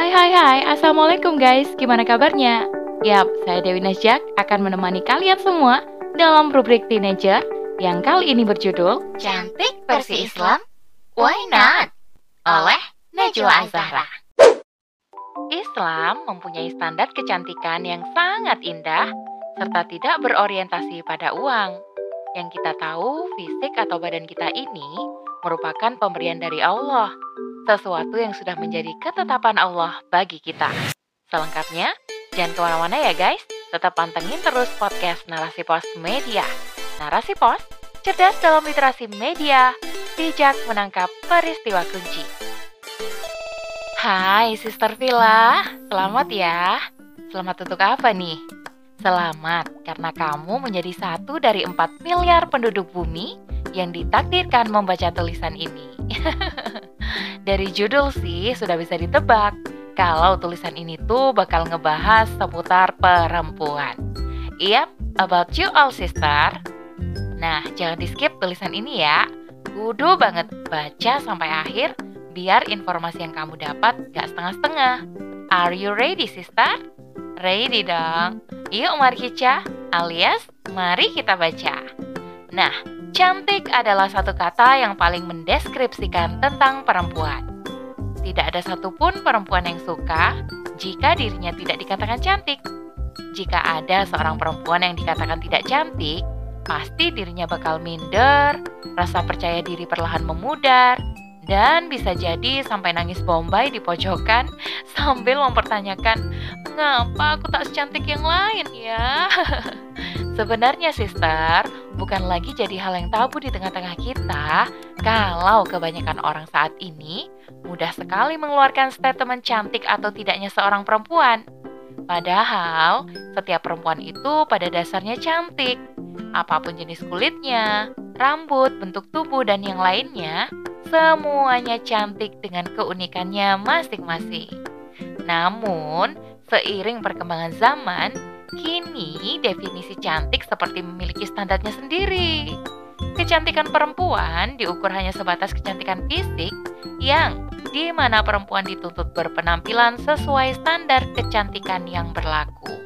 Hai hai hai, Assalamualaikum guys, gimana kabarnya? Yap, saya Dewi Najak akan menemani kalian semua dalam rubrik Teenager yang kali ini berjudul Cantik versi Islam? Why not? Oleh Najwa Azahra. Islam mempunyai standar kecantikan yang sangat indah serta tidak berorientasi pada uang. Yang kita tahu, fisik atau badan kita ini merupakan pemberian dari Allah, sesuatu yang sudah menjadi ketetapan Allah bagi kita. Selengkapnya, jangan ke mana-mana ya guys, tetap pantengin terus podcast Narasi Pos Media. Narasi Pos, cerdas dalam literasi media, bijak menangkap peristiwa kunci. Hai Sister Villa, selamat ya. Selamat untuk apa nih? Selamat karena kamu menjadi satu dari 4 miliar penduduk bumi yang ditakdirkan membaca tulisan ini. dari judul sih sudah bisa ditebak kalau tulisan ini tuh bakal ngebahas seputar perempuan. Yap, about you all sister. Nah, jangan di skip tulisan ini ya. Kudu banget baca sampai akhir biar informasi yang kamu dapat gak setengah-setengah. Are you ready, sister? Ready dong. Yuk kita, alias mari kita baca. Nah, cantik adalah satu kata yang paling mendeskripsikan tentang perempuan. Tidak ada satupun perempuan yang suka jika dirinya tidak dikatakan cantik. Jika ada seorang perempuan yang dikatakan tidak cantik, pasti dirinya bakal minder, rasa percaya diri perlahan memudar, dan bisa jadi sampai nangis bombay di pojokan sambil mempertanyakan, mengapa aku tak secantik yang lain ya? Sebenarnya sister, bukan lagi jadi hal yang tabu di tengah-tengah kita kalau kebanyakan orang saat ini mudah sekali mengeluarkan statement cantik atau tidaknya seorang perempuan. Padahal, setiap perempuan itu pada dasarnya cantik. Apa pun jenis kulitnya, rambut, bentuk tubuh, dan yang lainnya, Semuanya cantik dengan keunikannya masing-masing. Namun, seiring perkembangan zaman, kini definisi cantik seperti memiliki standarnya sendiri. Kecantikan perempuan diukur hanya sebatas kecantikan fisik yang di mana perempuan dituntut berpenampilan sesuai standar kecantikan yang berlaku.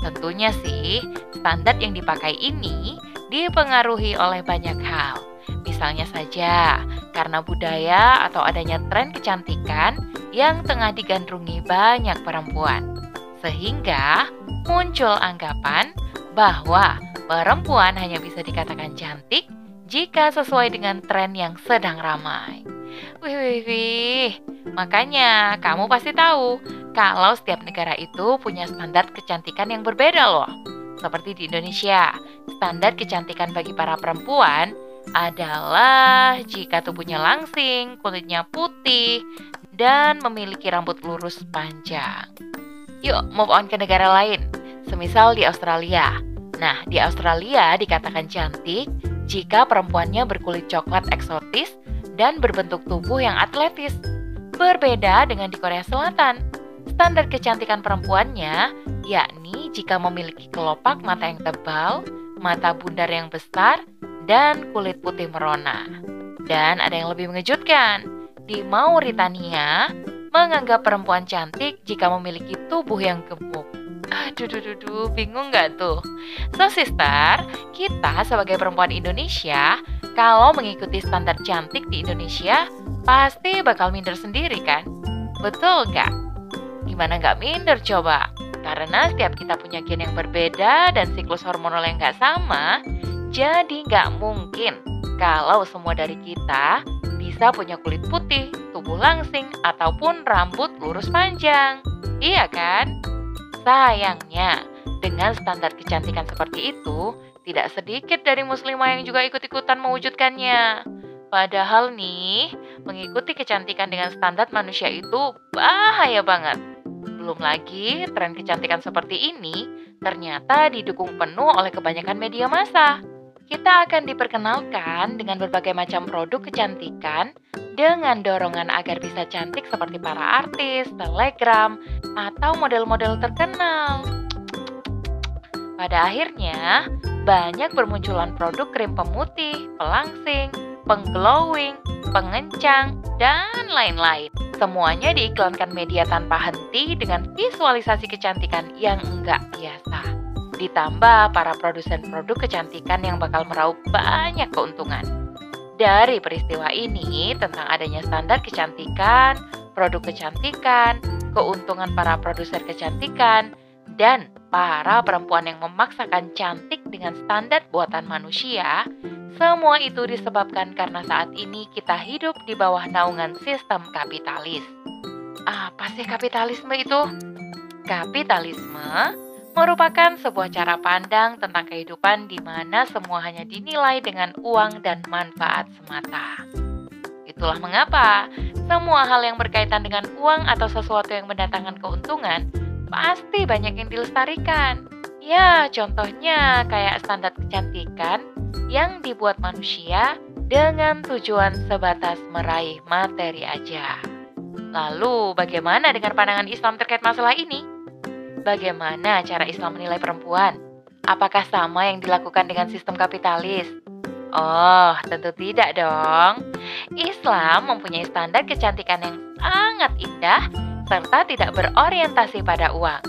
Tentunya sih, standar yang dipakai ini dipengaruhi oleh banyak hal. Misalnya saja, karena budaya atau adanya tren kecantikan yang tengah digandrungi banyak perempuan. Sehingga muncul anggapan bahwa perempuan hanya bisa dikatakan cantik jika sesuai dengan tren yang sedang ramai. Wih, wih, wih. Makanya kamu pasti tahu kalau setiap negara itu punya standar kecantikan yang berbeda loh. Seperti di Indonesia, standar kecantikan bagi para perempuan adalah jika tubuhnya langsing, kulitnya putih, dan memiliki rambut lurus panjang. Yuk, move on ke negara lain, semisal di Australia. Nah, di Australia dikatakan cantik jika perempuannya berkulit coklat eksotis dan berbentuk tubuh yang atletis. Berbeda dengan di Korea Selatan. Standar kecantikan perempuannya yakni jika memiliki kelopak mata yang tebal, mata bundar yang besar, dan kulit putih merona. Dan ada yang lebih mengejutkan, di Mauritania menganggap perempuan cantik jika memiliki tubuh yang gemuk. Aduh, duh, duh, bingung nggak tuh? So, sister, kita sebagai perempuan Indonesia, kalau mengikuti standar cantik di Indonesia, pasti bakal minder sendiri kan? Betul nggak? Gimana nggak minder coba? Karena setiap kita punya gen yang berbeda dan siklus hormonal yang nggak sama, jadi nggak mungkin kalau semua dari kita bisa punya kulit putih, tubuh langsing, ataupun rambut lurus panjang. Iya kan? Sayangnya, dengan standar kecantikan seperti itu, tidak sedikit dari muslimah yang juga ikut-ikutan mewujudkannya. Padahal nih, mengikuti kecantikan dengan standar manusia itu bahaya banget. Belum lagi, tren kecantikan seperti ini ternyata didukung penuh oleh kebanyakan media massa kita akan diperkenalkan dengan berbagai macam produk kecantikan dengan dorongan agar bisa cantik seperti para artis, telegram, atau model-model terkenal. Pada akhirnya, banyak bermunculan produk krim pemutih, pelangsing, pengglowing, pengencang, dan lain-lain. Semuanya diiklankan media tanpa henti dengan visualisasi kecantikan yang enggak biasa. Ditambah para produsen produk kecantikan yang bakal meraup banyak keuntungan. Dari peristiwa ini tentang adanya standar kecantikan, produk kecantikan, keuntungan para produser kecantikan, dan para perempuan yang memaksakan cantik dengan standar buatan manusia, semua itu disebabkan karena saat ini kita hidup di bawah naungan sistem kapitalis. Apa sih kapitalisme itu? Kapitalisme merupakan sebuah cara pandang tentang kehidupan di mana semua hanya dinilai dengan uang dan manfaat semata. Itulah mengapa semua hal yang berkaitan dengan uang atau sesuatu yang mendatangkan keuntungan pasti banyak yang dilestarikan. Ya, contohnya kayak standar kecantikan yang dibuat manusia dengan tujuan sebatas meraih materi aja. Lalu, bagaimana dengan pandangan Islam terkait masalah ini? Bagaimana cara Islam menilai perempuan? Apakah sama yang dilakukan dengan sistem kapitalis? Oh, tentu tidak dong. Islam mempunyai standar kecantikan yang sangat indah serta tidak berorientasi pada uang.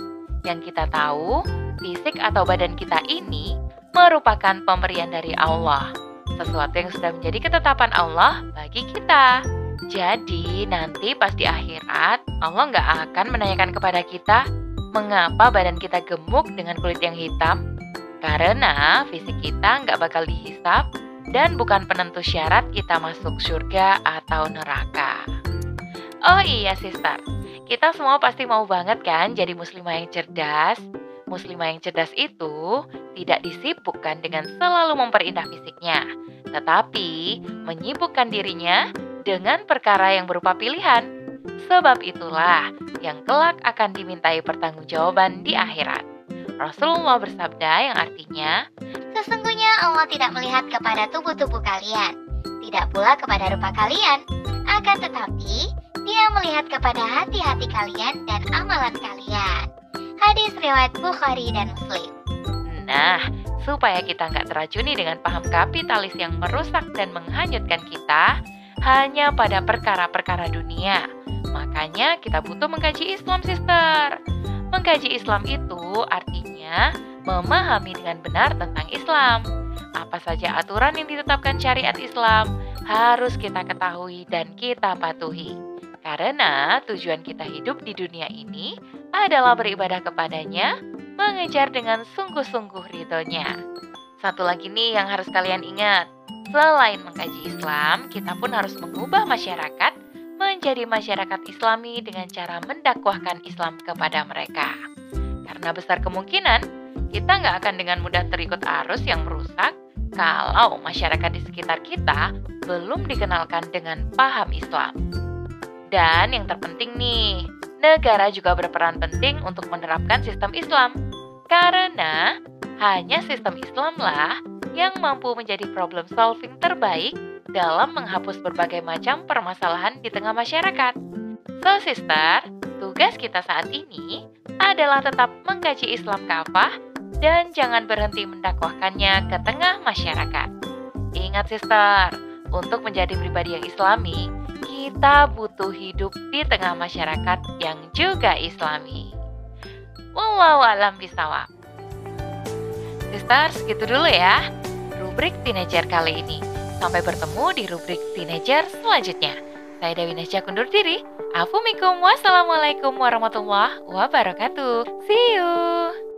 Yang kita tahu, fisik atau badan kita ini merupakan pemberian dari Allah, sesuatu yang sudah menjadi ketetapan Allah bagi kita. Jadi nanti pas di akhirat, Allah nggak akan menanyakan kepada kita, mengapa badan kita gemuk dengan kulit yang hitam? Karena fisik kita nggak bakal dihisap dan bukan penentu syarat kita masuk surga atau neraka. Oh iya, sister. Kita semua pasti mau banget kan jadi muslimah yang cerdas, muslimah yang cerdas itu tidak disibukkan dengan selalu memperindah fisiknya, tetapi menyibukkan dirinya dengan perkara yang berupa pilihan. Sebab itulah yang kelak akan dimintai pertanggungjawaban di akhirat. Rasulullah bersabda yang artinya, Sesungguhnya Allah tidak melihat kepada tubuh-tubuh kalian, tidak pula kepada rupa kalian, akan tetapi Dia melihat kepada hati-hati kalian dan amalan kalian. Hadis riwayat Bukhari dan Muslim. Nah, supaya kita nggak teracuni dengan paham kapitalis yang merusak dan menghanyutkan kita hanya pada perkara-perkara dunia. Makanya kita butuh mengkaji Islam, sister. Mengkaji Islam itu artinya memahami dengan benar tentang Islam. Apa saja aturan yang ditetapkan syariat Islam harus kita ketahui dan kita patuhi. Karena tujuan kita hidup di dunia ini adalah beribadah kepadanya, mengejar dengan sungguh-sungguh ridhonya. Satu lagi nih yang harus kalian ingat, selain mengkaji Islam, kita pun harus mengubah masyarakat menjadi masyarakat islami dengan cara mendakwahkan Islam kepada mereka. Karena besar kemungkinan, kita nggak akan dengan mudah terikut arus yang merusak kalau masyarakat di sekitar kita belum dikenalkan dengan paham Islam. Dan yang terpenting nih, negara juga berperan penting untuk menerapkan sistem Islam. Karena hanya sistem Islamlah yang mampu menjadi problem solving terbaik dalam menghapus berbagai macam permasalahan di tengah masyarakat. So, sister, tugas kita saat ini adalah tetap mengkaji Islam kafah dan jangan berhenti mendakwahkannya ke tengah masyarakat. Ingat, sister, untuk menjadi pribadi yang islami, kita butuh hidup di tengah masyarakat yang juga islami. Wallahu alam bisawab. Sister, segitu dulu ya. Rubrik teenager kali ini. Sampai bertemu di rubrik teenager selanjutnya. Saya Dewi Nasya kundur diri. Assalamualaikum wassalamualaikum warahmatullahi wabarakatuh. See you.